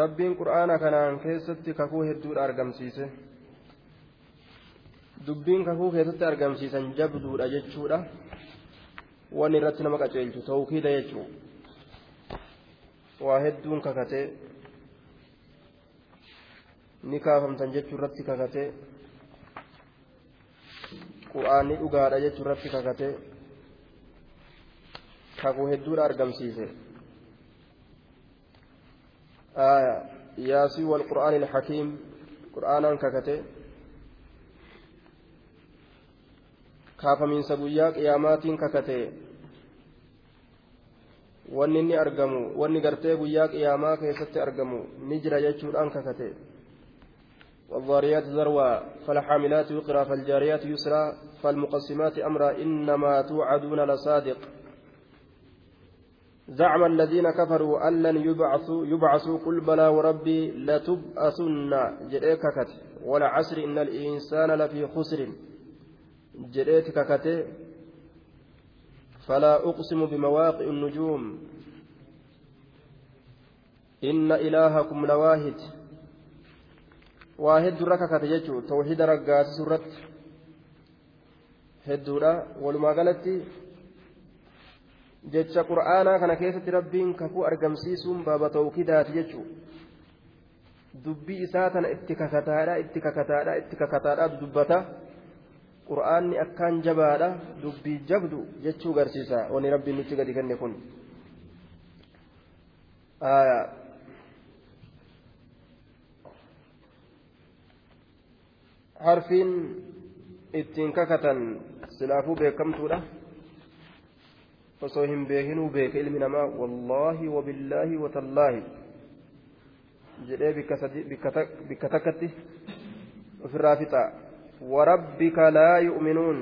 rabbiin qur'aana kanaan keessatti kakuu hedduudha argamsiise dubbiin kakuu keessatti argamsiisan jabduudha jechuudha wanni irratti nama qaceelchu tawkiida jechuu waa hedduun kakatee ni kaafamtan jechuu irratti kakatee qur'aanni dhugaadha jechuu irratti kakatee kakuu hedduudha argamsiise آية ياسين والقرآن الحكيم قرآنا ككته kaafamiinsa guyyaa qiyaamaatiin kakate wanni inni argamu wanni gartee guyyaa qiyaamaa keessatti argamu ni jira jechuudhaan kakate والضاريات ذروا فالحاملات وقرا فالجاريات يسرا فالمقسمات أمرا إنما توعدون لصادق زعم الذين كفروا أن لن يبعثوا يبعثوا قل بلى وربي لتبعثن. جريك كت والعصر إن الإنسان لفي خسر. جريت ككت. فلا أقسم بمواقع النجوم. إن إلهكم لواهد. واحد رككت يجو. توحيد رقات سورة هدورا ولما قالت jecha qur'aanaa kana keessatti rabbiin kakuu argamsiisuun baaba tawkidaati jechuu dubbii isaa tana itti kakataadha itti kakataadha itti kakataadha dubbata. Qur'aanni akkaan jabaadha dubbii jabdu jechuu garsiisa. Wani rabbiin nutti gadi kenne kun. Harfiin ittiin kakatan silaafuu beekamtuudha osoo hin beekinuu beeke ilmi namaa wallaahi wabillaahi watallaahi jedhee bikka takkatti ofirraa fixa warabbika laa yu'minuun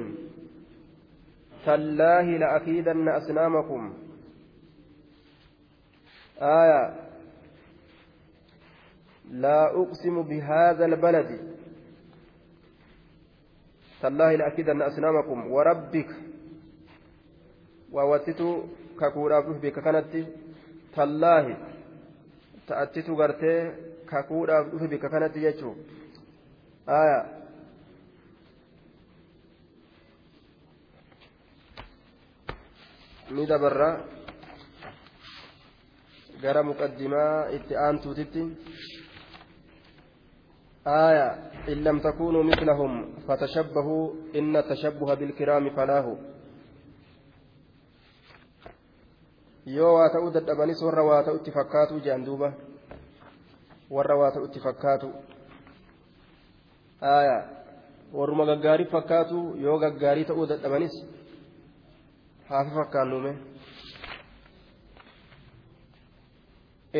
tallaahi la'akiidanna asnaamakum آية لا أقسم بهذا البلد تالله لأكيدن أصنامكم وربك waawwattitu kakuudhaaf dhufe bika kanatti tallaahi ta'attitu gartee kakuudhaaf dhufe bika kanatti jechuun aya ni dabarra gara muqaddimaa itti aantuutitti آية إن لم تكونوا مثلهم فتشبهوا إن التشبه بالكرام فلاه yoo waa ta'uu dadhabanis warra waa ta'u itti fakkaatu jedhan duuba. Warra waa ta'u itti fakkaatu warruma gaggaarii fakkaatu yoo gaggaarii ta'uu dadhabanis haafi fakkaannume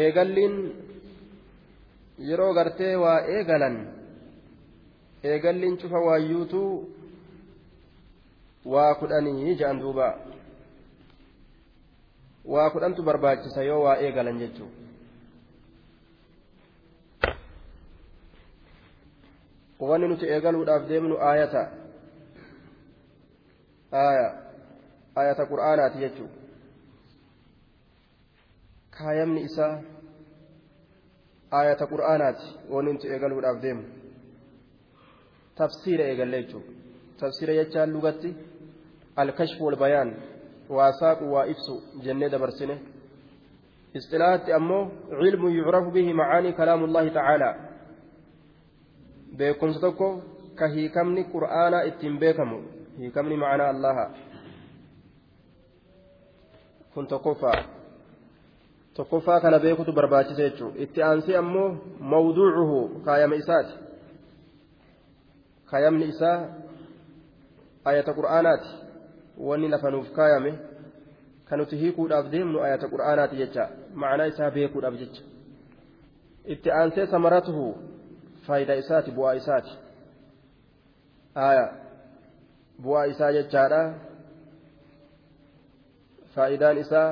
eegalliin yeroo gartee waa eegalan eegalliin cufa waayyuutu waa kudhanii jedhan duuba waa kudhantu barbaachisa yoo waa eegalan jechuudha. wanni nuti eegaluudhaaf deemnu aayata aaya aayata qur'aanaati jechuudha. kaayamni isaa aayata qur'aanaati wanni nuti eegaluudhaaf deemnu tafsiira eegalle jechuudha. tafsiira jechaan lugatti alkashfu wal bayaan. Waa saaqu waa ibsu jennee dabarsine istilaahatti ammoo cilmu yucrafu bihi macaanii kalaamullaahi tacaalaa beekumsa tokko ka hiikamni qur'aanaa ittiin beekamu hiikamni macanaa allaha kun tokkoffaa tokkoffaa kana beekutu barbaachisa jechuu itti aansee ammoo mawduucuhu kaayama isaati kaayamni isaa ayata qur'aanaati wanni lafa nuuf kaayame kan nuti hiikuudhaaf deemnu ayata qur'aanaati jecha. Macnaa isaa beekuudhaaf jecha. Itti aansee samaratuhu faayidaa isaati bu'aa isaati. Aya bu'aa isaa jechaadha. Faayidaan isaa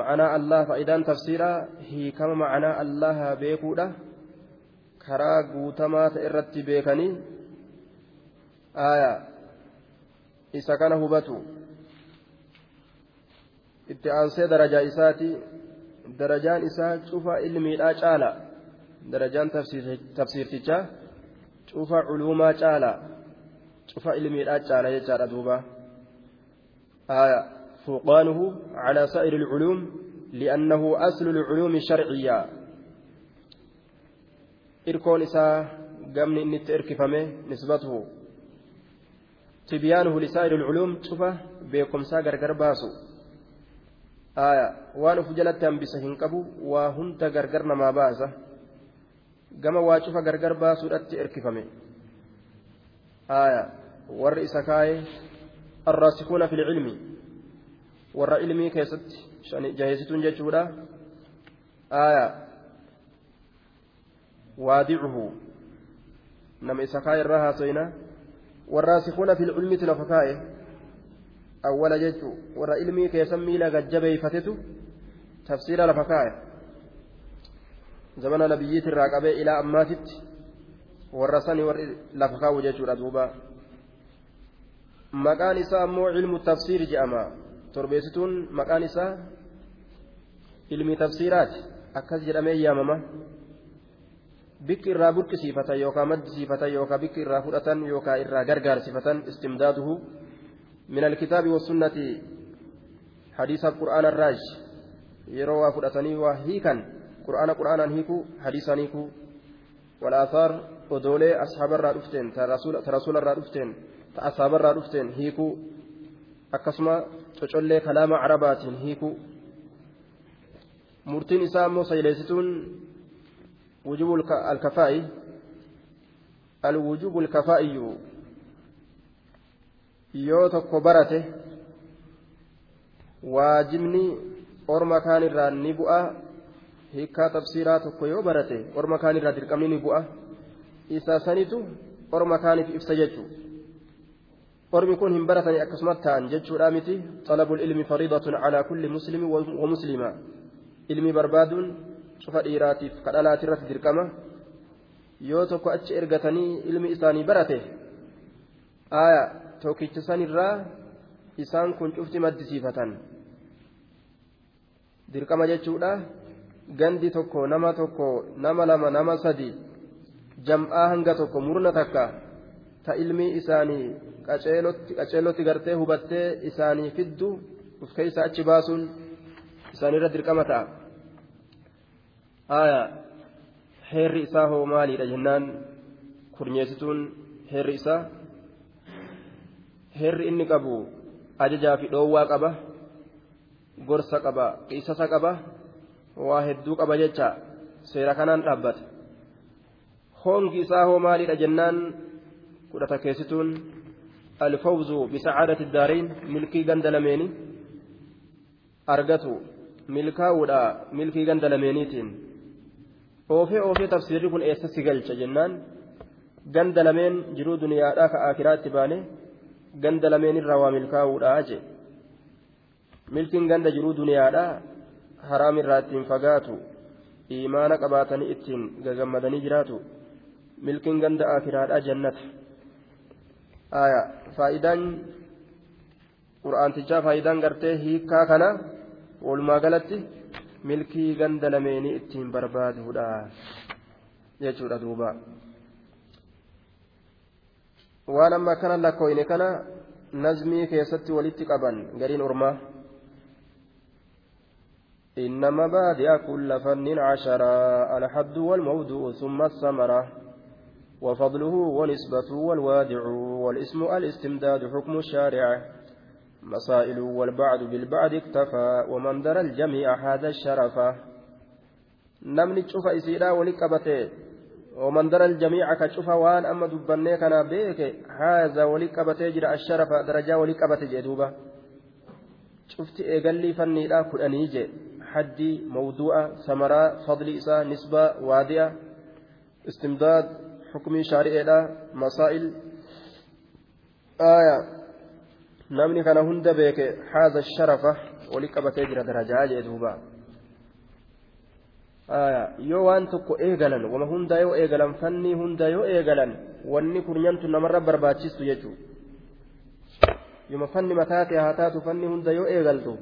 ma'anaa allah faayidaan tafsiiraa hiikama ma'anaa allaha beekuudha. Karaa guutamaa ta'e irratti beekanii aya isa kana hubatu itti aansee darajaa isaati darajaan isaa cufa ilmiidhaa caala darajaan tafsiirtichaa cufa culuumaa caala cufa ilmiidhaa caala jechaadha duuba فوقانه على سائر العلوم لأنه أصل العلوم الشرعية إركون إساء قمن تركفمه نسبته تبيانه لسائر العلوم شوف بكم ساقر قرباسو آية وأنا فجلت أنبس هنكبو وهنت قرقرنا ما باسه gargar baasuudhatti erkifame aya warri isa kaaye arraasikuuna fi lcilmi warra ilmii keessatti jaheessituun jechuudha aya waadicuhu nama isa kaaye irraa haasoyna warraasikuuna fi lcilmiti lafa kaaye awwala jechuu warra ilmii keessan miila gajjabeeyfatetu tafsiira lafa kaaye zamana nabiyyiitti irraa qabee ilaa ammaatitti warra sani warri lafa kaa'u jechuudha duuba maqaan isaa ammoo ilmu tafsiir jedhama torbeessituun maqaan isaa ilmi tafsiiraati akkas jedhamee yaamama bikki irraa burqisiifatan yookaan maddisiifatan yookaan bikki irraa fudhatan yookaan irraa gargaarsifatan istimdaaduhu min alkitaabi wasunnati hadiisa qur'aana irraaj yeroo waa fudhatanii waa hiikan qur'aana qur'aanaan hiiku hadiisaan hiiku walaasaar odoolee ashaabarraa dhufteen ta rasuularraa dhufteen ta asaabarraa dhufteen hiiku akkasuma cocollee kalaama carabaatiin hiiku murtiin isaa ammoo sayleessituun wujubu alkafaa'i alwujubu alkafaa'iyyuu yoo tokko barate waajibni orma kaan irraa ni bu'a. Hiikkaa tafsiiraa tokko yoo barate orma kaanirraa dirqamni ni bu'a. Isaa sanitu orma kaaniif ibsa jechuudha ormi kun hin baratanii akkasumas ta'an jechuudha miti. Xalabul ilmi fariidatun calaa kulli muslimi wa muslima ilmi barbaaduun cufa dhiiraatiif kadhalaati irratti dirqama yoo tokko achi ergatanii ilmi isaanii barate aaya tokkicha sanirraa isaan kun cufti maddisiifatan dirqama jechuudha. gandi tokko nama tokko nama lama nama sadi jam'aa hanga tokko murna takka ta ilmi isaanii qaceelotti gartee hubattee isaanii fiddu uf keessa achi baasuun isaanirra dirqama ta'a aya heerri isaa hoo maaliidha jennaan kurnyeessituun heerri isaa? Heerri inni qabu ajajaa fi dhoowwaa qaba gorsa qaba qisasa qaba waa hedduu qaba jecha seera kanaan dhaabbata. Hongi isaa hoo maalidha jennaan kudhata keessituun alfawzu bisacaadati daariin milkii ganda lameeni? Argatu milkaa'uudha milkii ganda oofee oofee tafsiirri kun eessa si galcha jennaan? Ganda lameen jiruu duniyaadhaa ka akiraatti baane ganda lameen irraa waa milkaa'uudha jee? Milkiin ganda jiruu duniyaadhaa haraam irraa ittiin fagaatu imaana qabaatanii ittiin gagammadanii jiraatu milkiin ganda akiraadhaa jannata? Faayidaan qur'aantichaa faayidaan gartee hiikkaa kana walumaa galatti milkii ganda lameenii ittiin barbaaduudha jechuudha duuba waan amma kana lakkooyne kana nazmii keessatti walitti qaban gariin ormaa إن مبادئ كل فن عشرة الحد والموضوع ثم الثمرة وفضله ونسبته والوادع والاسم الاستمداد حكم الشارع مسائل والبعد بالبعد اكتفى ومن درى الجميع هذا الشرف. نمني تشوف إسيرا ولقبته ومن درى الجميع كتشوف وان أما دبني كان بيك. هذا ولقبته جرى الشرف درجة ولقبته جدوبة شفت إيقالي فني لا كل جي حدي موضوع ثمرة فضل إساء نسبة وادية. استمداد حكم شارع مسائل. آية. Namni kana hunda beeke haadha sharafa wali qabatee jira darajaa jee duuba yoo waan tokko eegalan wama hunda yoo eegalan fanni hunda yoo eegalan wanni kurnyantu namarra barbaachistu jechuu yoma fanni mataate haa taatu fanni hunda yoo eegaltu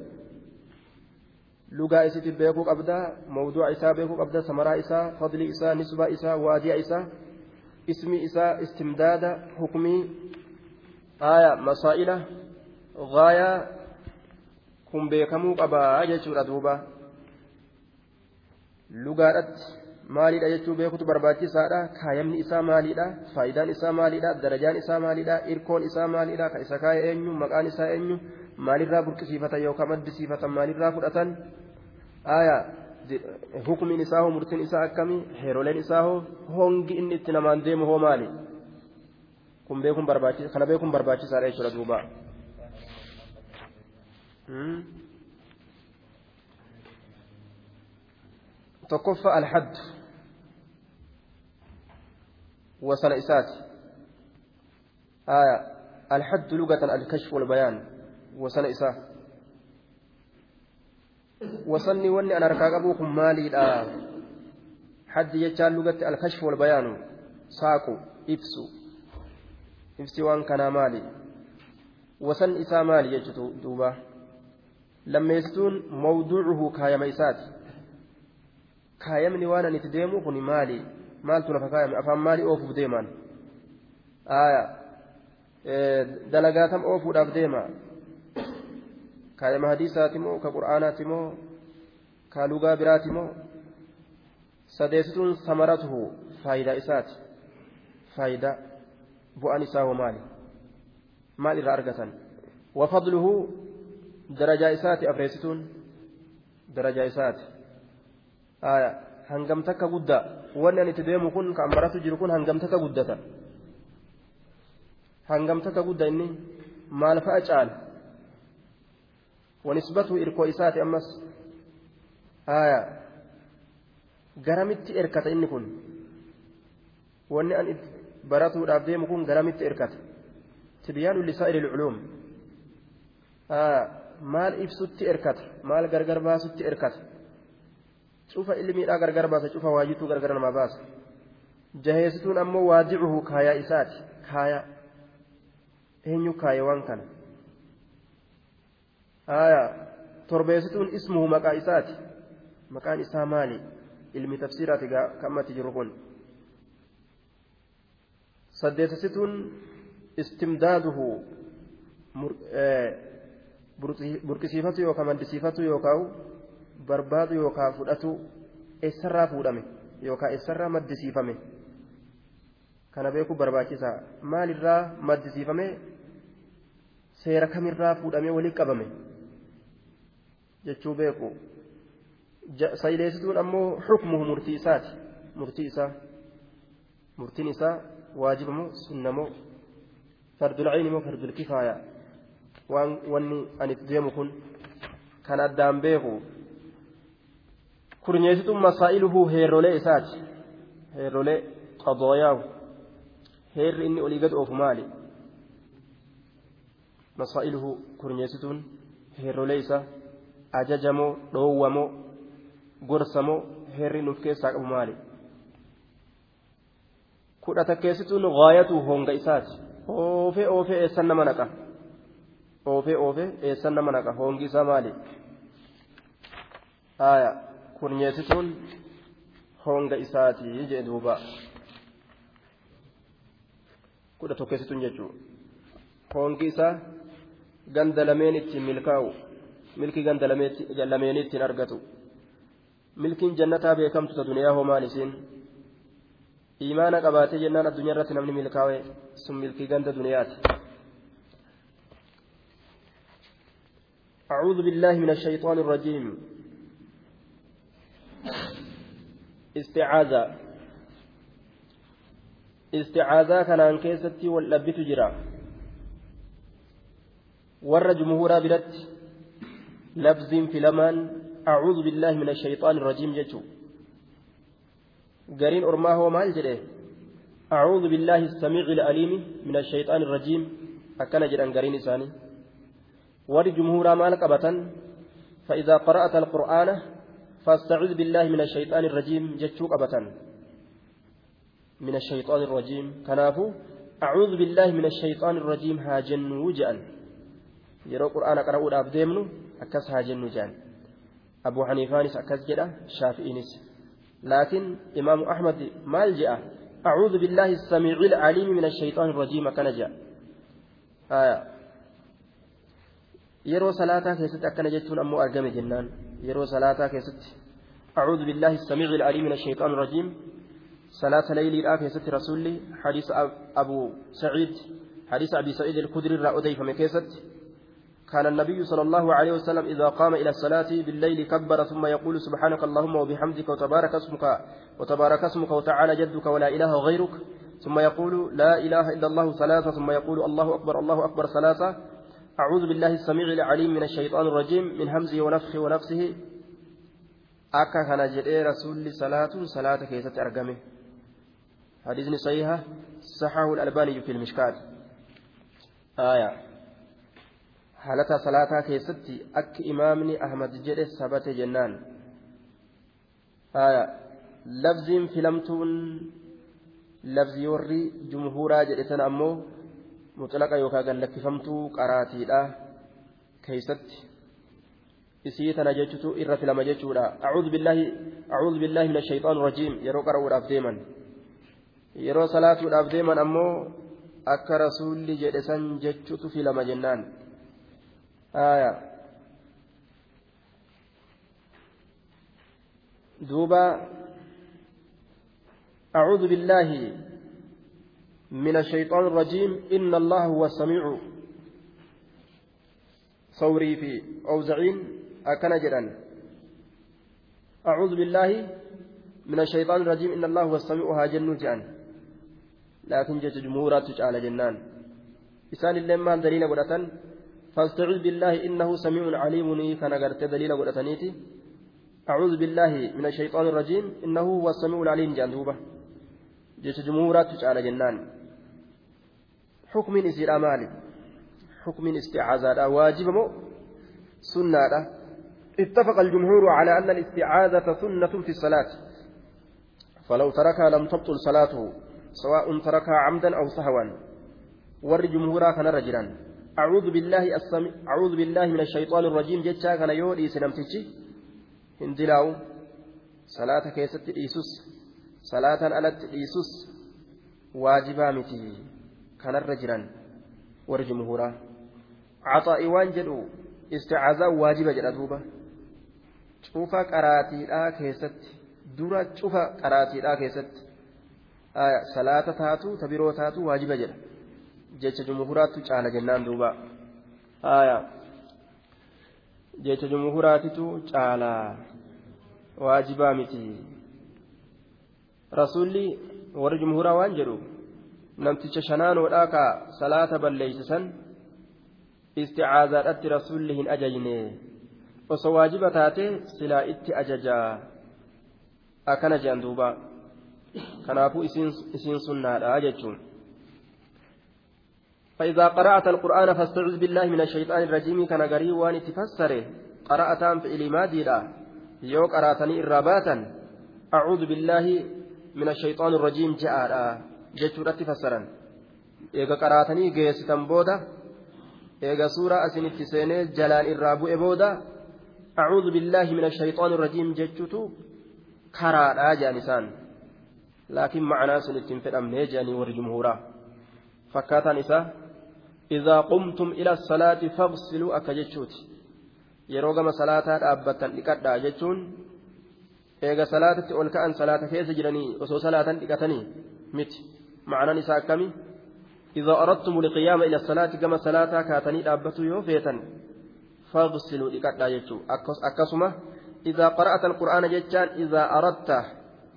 lugaa isitti beekuu qabda mawduuca isaa beekuu qabda samaraa isaa fadli isaa nisbaa isaa waadiya isaa ismi isaa istimdaada hukmii aya masaa'ila gaayaa kun beekamuu qabaa jechuudha duuba. Lugaadhatti maaliidha jechuu beekutu barbaachisaadha? Kaayamni isaa maaliidha? Faayidaan isaa maaliidha? Darajaan isaa maaliidha? Irkoon isaa maaliidha? Ka isa kaaya eenyu? Maqaan isaa eenyu? Maalirraa burqisiifatan yookaan maddisiifatan maalirraa fudhatan? Aayaa hukumiin isaa hoo murtiin isaa akkamii heeroleen isaa hoo? Hongi inni itti namaan deemu hoo maali? Kun beekuun barbaachisaadha jechuudha duuba. Tokkoffaa alhaddu wasana isaati aayaa alhaddu lugatan alkashfu walbayaan wasana isaa wasanni wanni an harkaa qabuu kun maaliidha haddi jechaan lugatti alkashfu walbayaanu saaqu ibsu ibsi waan kanaa maali wasan isaa maali jechutu duuba lammeessituun mawduucuhu kaayama isaati kaayamni waan an itti deemu kun maali maaltu lafa kaayame afaan maali oofuuf deeman aya dalagaatam oofuudhaaf deema kaayama hadiisaati moo ka qur'aanaati moo ka lugaa biraati moo sadeessituun samaratuhu faayidaa isaati faayidaa bu'aan isaa hoo maali maal irraa argatan wafadluhu darajaa isaati afreessituun? Darajaa isaati. Hangam takka guddaa wanni ani itti deemu kun kan baratu jiru kun hangam takka guddata hangam takka guddaa inni maal fa'a caala wanisbatu irkoo isaati ammas. Garamitti erkata inni kun? Wanni an baratuudhaaf deemu kun garamitti erkata? Tibyaanu lisaa'il lculuum maal ibsutti erkata maal gargar baasutti erkata cufa ilmiidhaa gargar baasa cufa waajituu gargar nama baasa jaheessituun ammoo waadicuhu kaayaa isaati kaaya eenyu kaaye waan kana aya torbeessituun ismuhu maqaa isaati maqaan isaa maali ilmi tafsiiraati kammatti jiru kun saddeessituun istimdaaduhu burqisiifatu yookaan maddisiifatu yookaan barbaadu yookaan fudhatu eessarraa fuudhame yookaan eessarraa maddisiifame. Kana beekuu barbaachisaa maalirraa maddisiifame? Seera kamirraa fuudhamee walitti qabame. jechuu beeku. Sayleessituun ammoo xukmuhu murtii isaati. Murtii isaa murtiin isaa waajiba moo sunna moo fardul cayni moo fardul waan wanni ani itti deemu kun kan addaan beeku kurnyeessituun masaa'iluhu heerrolee isaati. Heerrolee qadooyaahu. Heerri inni olii gad oofu maali? Masaa'iluhu kurnyeessituun heerrolee isaa ajajamoo dhoowwamoo gorsamoo heerri nuuf keessaa qabu maali? Kudha takkeessituun gaayatu honga isaati. Oofee oofee eessan nama naqa oofee oofee eessan nama naqa hongi isaa maali aya kurnyeessituun honga isaati jee duuba kudha tokkeessituun jechuun hongi isaa ganda lameen ittiin milkaa'u milkii ganda lameenii ittiin argatu milkiin jannataa beekamtu ta duniyaa hoo maal isiin imaana qabaatee jennaan addunyaa irratti namni milkaa'e sun milkii ganda duniyaati أعوذ بالله من الشيطان الرجيم. استعاذة. استعاذة كان عن كيستي واللبت جرا. ور جمهورا بلت لفظ في لمان أعوذ بالله من الشيطان الرجيم جتو. قرين أرماه مال جده أعوذ بالله السميع الأليم من الشيطان الرجيم. أكن جران قرين إساني. ور جمهور مال قبة فإذا قرأت القرآن فاستعذ بالله من الشيطان الرجيم جتو قبة من الشيطان الرجيم. كنافو أعوذ بالله من الشيطان الرجيم هاجن وجأن. يرى القرآن قرأوا akkas haa jennu jaan أبو حنيفانس أكز شافئينس. لكن إمام أحمد ما جاء أعوذ بالله السميع العليم من الشيطان الرجيم كان جاء. آية. Yeroo salaataa keessatti akkana jechuun ammoo argame jennaan. Yeroo salaataa keessatti أعوذ بالله السميع العليم من الشيطان الرجيم صلاة ليل الآخر ست رسولي حديث أبو سعيد حديث أبي سعيد الخدري الرأودي فمن كيست كان النبي صلى الله عليه وسلم إذا قام إلى الصلاة بالليل كبر ثم يقول سبحانك اللهم وبحمدك وتبارك اسمك وتبارك اسمك وتعالى جدك ولا إله غيرك ثم يقول لا إله إلا الله ثلاثة ثم يقول الله أكبر الله أكبر ثلاثة أعوذ بالله السميع العليم من الشيطان الرجيم من همزه ونفخه ونفسه. أكا جري رسول صلاة صلاة كيسة أرقمه. حديث صحيحة صححه الألباني في المشكات. آية. haalata salaataa keessatti akka imaamni ahmad jedhe sabate jennaan labziin filamtuun labzii warri jumhuuraa jedhe sana ammoo mucalaqa yookaan gallakkifamtuu qaraatiidha keeysatti. Isii tana jechutu irra filama jechuudha. Acuudhu billahi min ashayxaan rajiim. Yeroo qara'uudhaaf deeman. Yeroo salaatuudhaaf deeman ammoo akka rasuulli jedhe san jechutu filama jennaan. Duuba. Acuudhu billahi من الشيطان الرجيم إن الله هو السميع. صوري في أوزعين أكن جدا. أعوذ بالله من الشيطان الرجيم إن الله هو السميع هاجن جان. لكن جت جمهورات على جنان. إسان اللي ما دليل ودتن فاستعذ بالله إنه سميع عليم. كان قرت دليل قرأتنيتي أعوذ بالله من الشيطان الرجيم إنه هو السميع العليم. جندوبة جيش جمهورات على جنان. حكم إسير أمالي. حكم استعاذة. واجب مو؟ سنة. اتفق الجمهور على أن الاستعاذة سنة في الصلاة. فلو تركها لم تبطل صلاته سواء تركها عمدا أو سهوا. ور جمهورا كان رجلا. أعوذ بالله السمي... أعوذ بالله من الشيطان الرجيم. جتشا كان يودي سنمتشي هندلاو. صلاة كيست إيسوس. صلاة ألت إيسوس. واجبا متي. كان الرجلا ورجمهورا عطاء وانجلو استعاذا واجبا جلدوبا شوف قراتي لا كيست dura cufa qaraatiidhaa keessatti salaata taatu tabiroo taatu waajiba jedha jecha jumhuraattu caala jennaan duuba jecha jumhuraatitu caala waajibaa miti rasulli warri jumhuraa waan jedhu namticha shanaanoodhaa ka salaata balleeysisan isticaazaadhatti rasulli hin ajajne osoo waajiba taate silaa itti ajajaa akkana jedhan duuba kanaafuu isiin sunnaadha jechuun فإذا قرأت القرآن فاستعذ بالله من الشيطان الرجيم كان غري وان تفسر قرأتان في إلمادي لا يو قرأتني إراباتا أعوذ بالله من الشيطان الرجيم جاء جتورة تفسرا إيغا قرأتني جيستن بودا إيغا سورة أسنت سيني جلال إرابو إبودا أعوذ بالله من الشيطان الرجيم جتوتو كرا جانسان لكن معنا سنتين في الأمن جاني ورجمهورا فكاتان إسا إذا قمتم إلى الصلاة فاغسلوا أكجتشوت yeroo gama salaataa dhaabbatan dhiqadhaa jechuun eega salaatatti ol ka'an salaata keessa jiranii osoo salaatan dhiqatanii? miti ma'anaan isaa akkami إذا أردتم القيام إلى الصلاة كما صلاة كاتني دابتوا يوفيتا فاغسلوا لكتا يجو أكسمة إذا قرأت القرآن جتان إذا أردت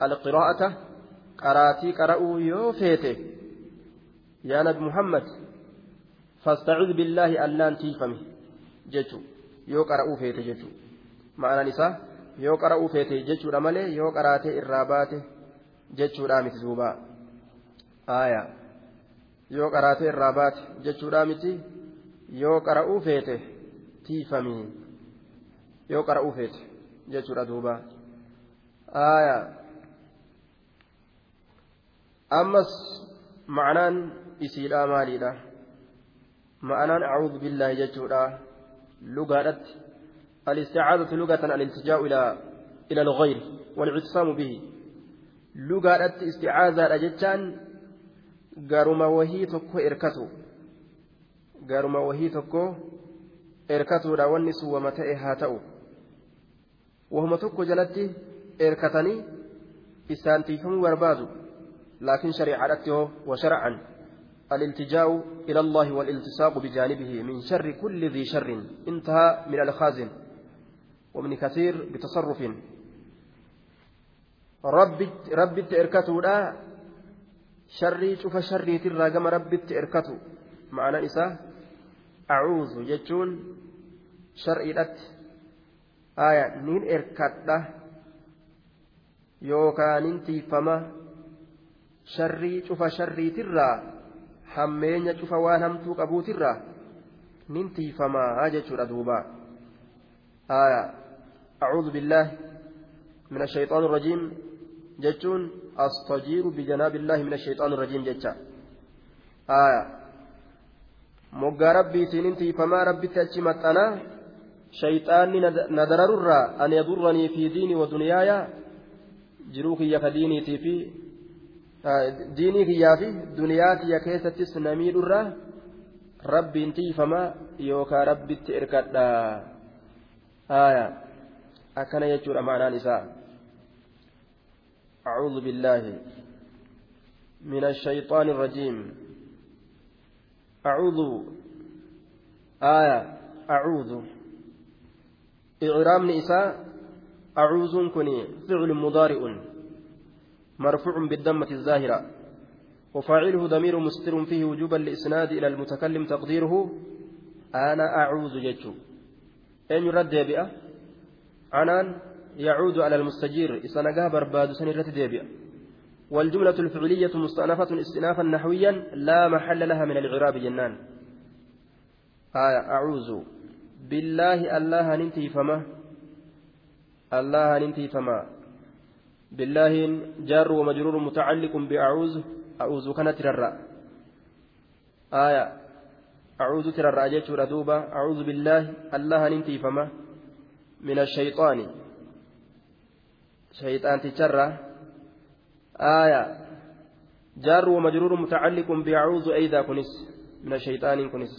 القراءة قراتي قرأوا يوفيته يا نبي محمد فاستعذ بالله ألان تيفمي جتو yoo qara'uu feete jechuudha ma'anaan isaa yoo qara'uu feete jechuudha malee yoo qaraatee irraa baate jechuudha miti duuba aayaa yoo qaraatee irraa baate jechuudha miti yoo qara'uu feete tiifamii yoo qara'uu feete jechuudha duuba aayaa ammas ma'anaan isiidhaa maaliidha ma'anaan acuudhu billaahi jechuudha lugaadhatti الاستعاذة لغة الالتجاء إلى إلى الغير والاعتصام به لغة استعاذة أجتان قارما وهي تكو إركتو قارما وهي تكو إركتو لا ونس ومتى هاتو وهم تكو جلتي إركتني إسان تيفم بربادو لكن شريعته وشرعا الالتجاء إلى الله والالتصاق بجانبه من شر كل ذي شر انتهى من الخازن وابن كثير بتصرف ربي ربي تركته كما ربي تركته معنى إساه أعوذ جتون شرعي لت آية نين إركته يوكا ننتي فما شري شوف شري ترى hammeenya cufa waan hamtuu qabuutirraa nin tiifamaa jechuudha duuba aya acuudu billaahi min ashayxaan irrajiim jechuun astajiiru bijanaabi illaahi min ashayxaan irrajiim jecha aya moggaa rabbiitiin nin tiifamaa rabbitti achi maxxanaa shayxaanni na dararurraa an yadurranii fi diinii wa dunyaaya jiruu kiyya ka diiniitii fi diinii kiyyaa fi duniyaa kiyya keessattis na miidhurraa rabbiin tiifamaa yookaan rabbitti erkadha haaya akkana jechuudha maanaan isaa أعوذ بالله من الشيطان الرجيم. أعوذ آية أعوذ. إعرام نساء أعوذ كني فعل مضارئ مرفوع بالدمة الزاهرة. وفاعله ضمير مستر فيه وجوبا الإسناد إلى المتكلم تقديره أنا أعوذ جيتشو. أين يرد ديبئة عنان يعود على المستجير. إسنقها برباد سنرة ديبئة والجملة الفعلية مستأنفة استئنافا نحويا لا محل لها من الإعراب جنان. آية أعوذ بالله الله ننتي فما. الله ننتي فما. بالله جار ومجرور متعلق بأعوذ. أعوذ كانت ترى آية أعوذ ترى جيتشورا دوبا أعوذ بالله الله ننتي فما. من الشيطان. شيطان تجرى آية. جار ومجرور متعلق بأعوذ أيضا كنس. من الشيطان كنس.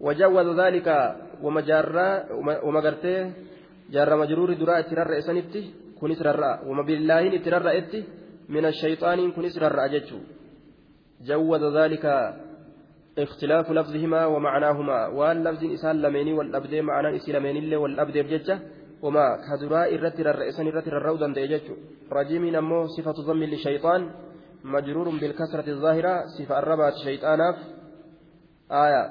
وجوز ذلك ومجرى ومجرته جار مجرور دراء ترى إسانيتي rarra'a wama billaahin itti rarra'etti min ashayxaaniin kunis rarra'a jechuu jawwaza dhalika اختلاف لفظهما ومعناهما. وان لفظ إسان لميني والأبدي معنى إسي لميني اللي والأبدي بججة. وما كدراء الرتر الرئيسان الرتر الروضا ديجج رجيم نمو صفة ضم للشيطان مجرور بالكسرة الظاهرة صفة الربعة شيطانا آية.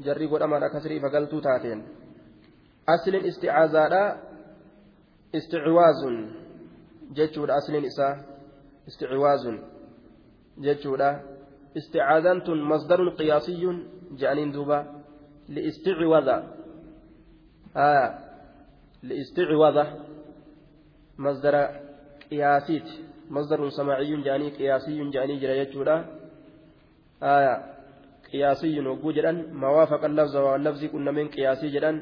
جري قد أمان كسري فقلتو تاتين. أصل استعاذة isticwaazun jechuudha asliin isaa isticwaazun jechuudha isticaazaan tun masdarun qiyaasiyyun je'aniin duuba liisticwaza liisticwaza masdara qiyaasiiti masdarun samaaciyyun je'anii qiyaasiyyun je'anii jira jechuudha qiyaasiyyun hogguu jedhan mawaafaqa lafza waan lafzii qunnameen qiyaasii jedhan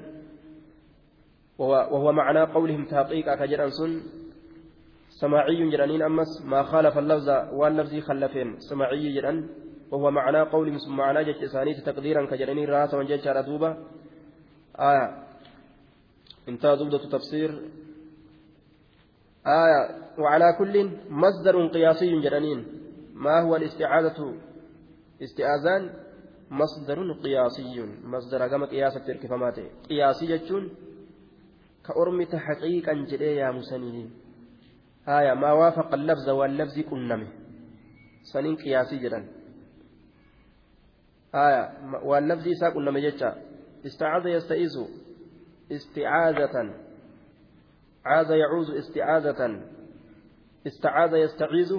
وهو معنى قولهم تحقيقا كجران سن سماعي جرانين أمس ما خالف اللفظ واللفظ خلفين سماعي جران وهو معنى قولهم معنى جج إسانيت تقديرا كجرانين راسا وجج ردوبة آية انتهى زبدة تفسير آية وعلى كل مصدر قياسي جرانين. ما هو الاستعاذة استئذان مصدر قياسي. مصدر كما قياسة تركفماته قياسي جتون كأرمي تحقيقا جدي يا مسنين. آية ما وافق اللفظ واللفظ كنمه سنين قياسي جدا آية واللفظ ساق كنمه جدا استعاذ يستعيذ استعاذة. عاذ يعوذ استعاذة. استعاذ يستعيذ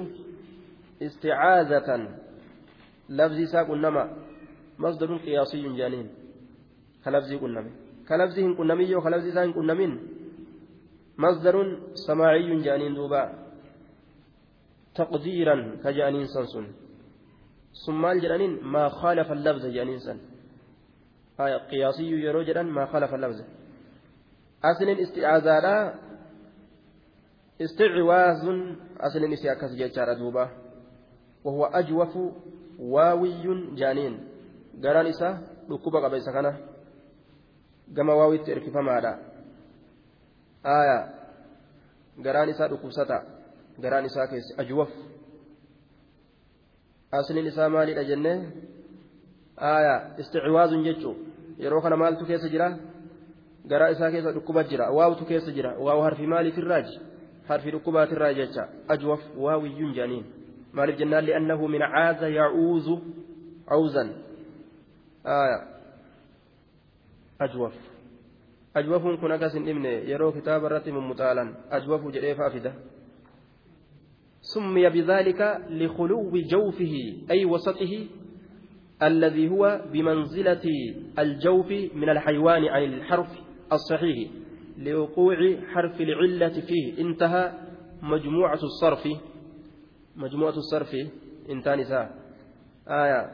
استعاذة. لفظ ساق كنما مصدر قياسي جانين. كلفظ كنمه كلفظه كنمي وكلفظ إسان كنمين مصدر سماعي جانين دوبا. تقديرا كجانين سنسن. ثم الجانين ما خالف اللفظ جانين سن. آية قياسي يرو ما خالف اللفظ. Asliin isti'aazaadha asliin isii akkas jechaadha duuba. وهو أجوف واوي جانين قران إسا ركوبة قبل سكنة كما واوي تركفما آية قران إسا ركوسة قران إسا كيس أجوف أصل إسا مالي أجنة آية استعواز جتشو kana maaltu keessa jira? Garaa isaa keessa dhukkuba jira waawutu keessa jira waawu harfi maaliitirraaji harfi dhukkubaatirraa jecha ajwaf waawiyyuun jaaniin maaliif jennaan li'annahu min caaza yacuuzu cawzan ajwaf ajwafuun kun akas hin dhibne yeroo kitaaba irratti mummuxaalan ajwafu jedhee faafida سمي بذلك لخلو جوفه أي وسطه الذي هو بمنزلة الجوف من الحيوان عن الحرف الصحيح لوقوع حرف العلة فيه. انتهى مجموعة الصرف. مجموعة الصرف. انتهى نساء. آية.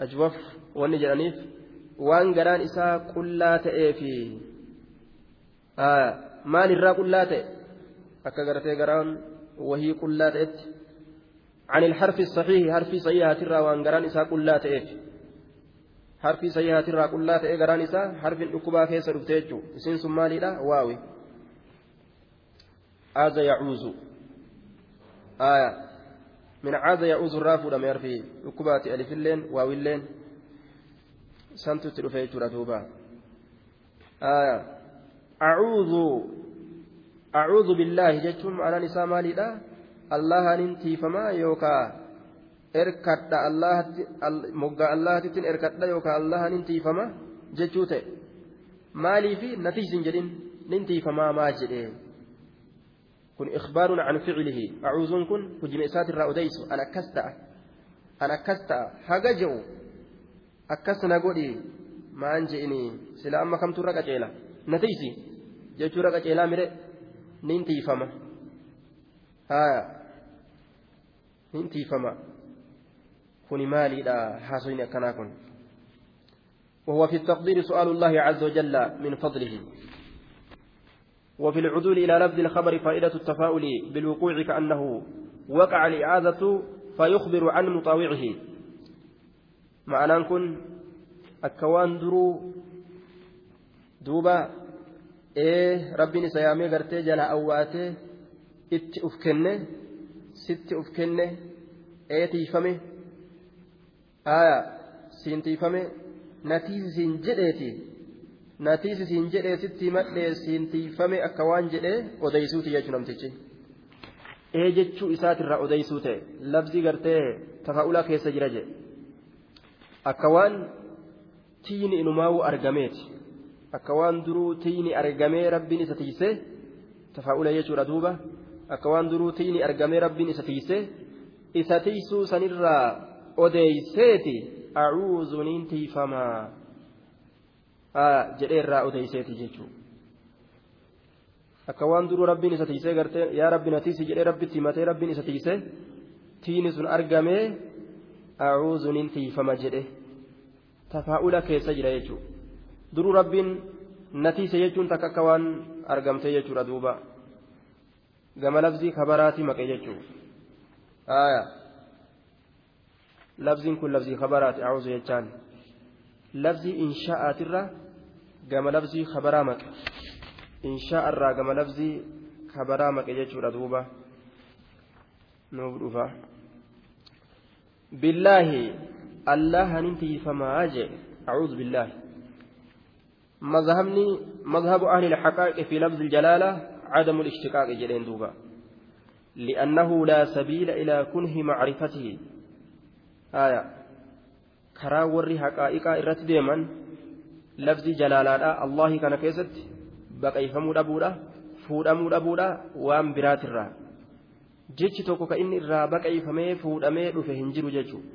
أجوف. ونجرانيف وان قران إساء كلا تأفي آية. مال الرا كلا تأ أكا قرتي قرآن. وهي كلا تأتي عن الحرف الصحيح حرف صحيح ترى وان قران إساء كلا تأف صحيح ترى كلا تأ قران إساء حرف الأكبا كيس رفتيجو اسم سمالي لا واوي عاز يعوز آية من عاز يعوز الرافو لم يرفي أكبات ألف اللين واو اللين سنتو تلفيت ردوبا آية أعوذ أعوذ بالله جتم على نساء مالي لا allahanin tiifamaa yookaa erkadha moggaa allahatittiin erkadha yookaa allahanin tiifama jechuu ta'e maaliifi natiisin jedhin nin tiifamaa maa jedhee kun ikhbaarun an ficilihi acuuzuun kun hujima isaatirraa odeysu an akkas ta'a an akkas ta'a haga je'u akkas na godhi maan je'ini sila amma kamturra qaceela natiisi jechuurra qaceelaa mire nin tiifama haa hin tiifama kuni maaliidha haasoyni akkanaa kun وهو في التقدير سؤال الله عز وجل من فضله. وفي العدول إلى لفظ الخبر فائدة التفاؤل بالوقوع كأنه وقع الإعاذة فيخبر عن مطاوعه. معنى كن أكوان درو دوبا إيه ربي سيامي قرتي جلا أواتي kenne sitti uf kenne ee tiifame aya siin tiifame natiisi siin jedheeti natiisi siin jedhee sitti madhee siin tiifame akka waan jedhee odeysuuti jechuu namtichi ee jechuu isaatirraa odeysuu ta'e labsii gartee tafaa'ulaa keessa jira jedhe akka waan tiini inumaa'uu argameeti akka waan duruu tiini argamee rabbiin isa tiise tafaa'ula jechuudha duuba akka waan duruu tiini argamee rabbiin isa tiise isa tiisuu sanirraa odeeyseeti acuuzu niin tiifamaa jedhee irraa odeeyseeti jechuudha. akka waan duruu rabbiin isa tiisee gartee yaa rabbi na tiisi jedhee rabbitti himatee rabbiin isa tiisee tiini sun argamee acuuzu niin tiifama jedhe tafaa'ula keessa jira jechuudha duruu rabbiin na tiise jechuun takka akka waan argamtee jechuudha duuba gama labzii kabaraati maqe jechuudha kun labzii kabaraati acuuzu jechaan labzii insha'aatirra gama labzii kabaraa maqe. inshaa irraa gama labzii kabaraa maqe jechuudha duuba nuuf dhufa billaahi allahanin tiifamaa jee acuudu billaahi مذهبني مذهب أهل الحقائق في لفظ الجلالة عدم الاشتقاق جلين دوبا لأنه لا سبيل إلى كنه معرفته karaa warri haqaa'iqaa irratti deeman labsii jalaalaadhaa allahi kana keessatti baqayfamuu dhabuudha fuudhamuu dhabuudha waan biraatirraa jechi tokko ka inni irraa baqayfamee fuudhamee dhufe hin jiru jechuudha.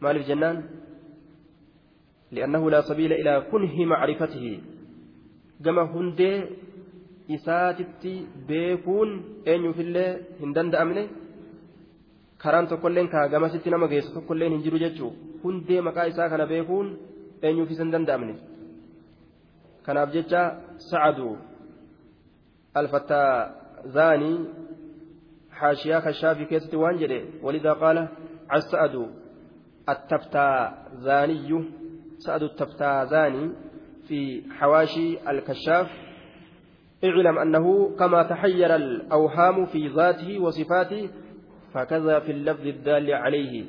Maaliif jennaan? Li'annahu laa sabiila ilaa kunhi macrifatihi. Gama hundee isaatitti beekuun eenyuufillee hin danda'amne. Karaan tokkolleen kaa gamasitti nama geessu tokkolleen hin jiru jechuudha hundee maqaa isaa kana beekuun eenyuufis hin danda'amne kanaaf jecha sacadu alfattazaanii حاشية كشافي كيست وانجري ولذا قال السعد التفتازاني سعد التفتازاني في حواشي الكشاف اعلم أنه كما تحير الأوهام في ذاته وصفاته فكذا في اللفظ الدال عليه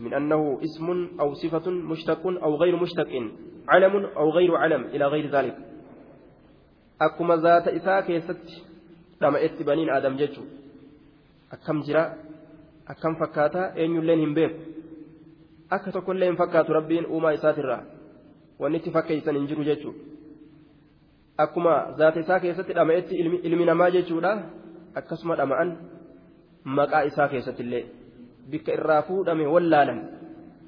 من أنه اسم أو صفة مشتق أو غير مشتق علم أو غير علم إلى غير ذلك أكما ذات إساء كيست لما اتبانين آدم جيتشو akkam jira akkam fakkaata eenyulleen hin beeku akka tokkollee hin fakkaatu rabbiin uumaa isaatirraa wanni itti fakkeessan hin jiru jechuudha akkuma zaata isaa keessatti dhama'etti ilmi namaa jechuudha akkasuma dhama'an maqaa isaa keessatti illee bikka irraa fuudhame wallaalan.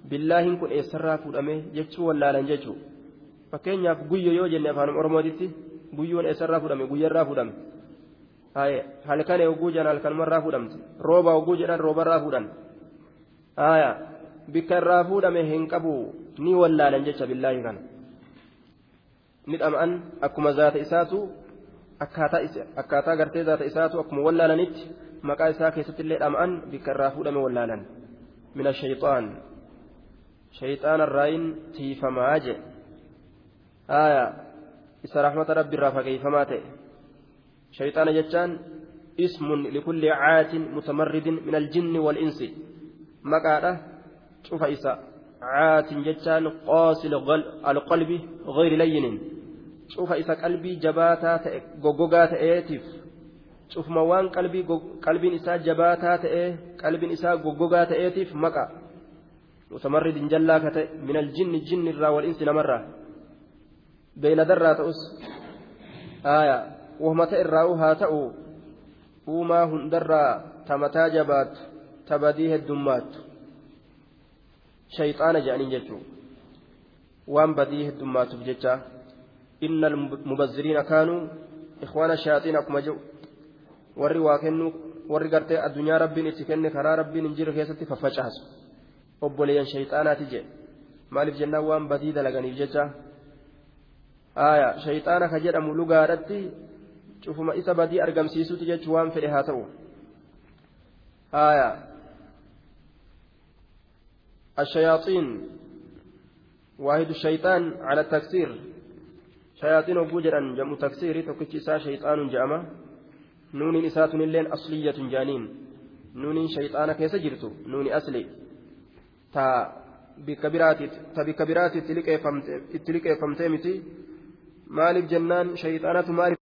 Billaahiin kun eessarraa fuudhame jechuu wallaalan jechuudha fakkeenyaaf guyyo yoo jenne afaan oromootitti guyyoon eessarraa fuudhame? Guyyarraa fuudhame. halkan hogguu jedhan halkanumarraa fudhamte rooba hogguu jedhan roobarraa fudhan bikka irraa fuudhame hin qabu ni wallaalan jecha billaahi kana. Ni dhama'an akkuma zaata isaatu akkaataa gartee zaata isaatu akkuma wallaalanitti maqaa isaa keessatti illee dhama'an bikka irraa fuudhame wallaalan min ashayxaan shayxaana irraayin tiifamaa je isa rahmata rabbi irraa fageeyfamaa ta'e شيطان جتان اسم لكل عات متمرد من الجن والإنس مقالة شوف إسا عات جتان قاسل القلب cufa isa qalbii jabaataa ta'e goggogaa ta'eetiif. Cufuma waan qalbiin isaa jabaataa ta'e qalbiin isaa goggogaa ta'eetiif maqa. Mutamarridin jallaa ka ta'e minal jinni jinni irraa wal insi namarraa. Beeyladarraa ta'us. Aaya wahmata irraa haa ta'u uumaa hundarraa tamataa jabaattu tabadii heddummaattu. Shayxaana je'aniin jechuudha waan badii heddummaatuuf jechaa. Inna mubazziriina kaanuu ikhwaana shaaxiin akkuma jiru warri waa kennuu warri gartee addunyaa rabbiin itti kenne karaa rabbiin hin jirre keessatti faffacaasu obboleeyyan shayxaanaati jedhe maaliif jennaan waan badii dalaganiif jecha aayaa shayxaana ka jedhamu lugaadhatti cufuma isa badii argamsiisuuti jechuun waan fedhe haa ta'u haaya الشياطين واحد الشيطان على التكسير شياطين وجوجرا جمع تكسير تكتشي شيطان جامع نون إسات اللين أصلية جانين نون شيطان كيس جرتو نون أصلي تا بكبرات تا بكبرات تلك فمتي مالك جنان شيطانة مالك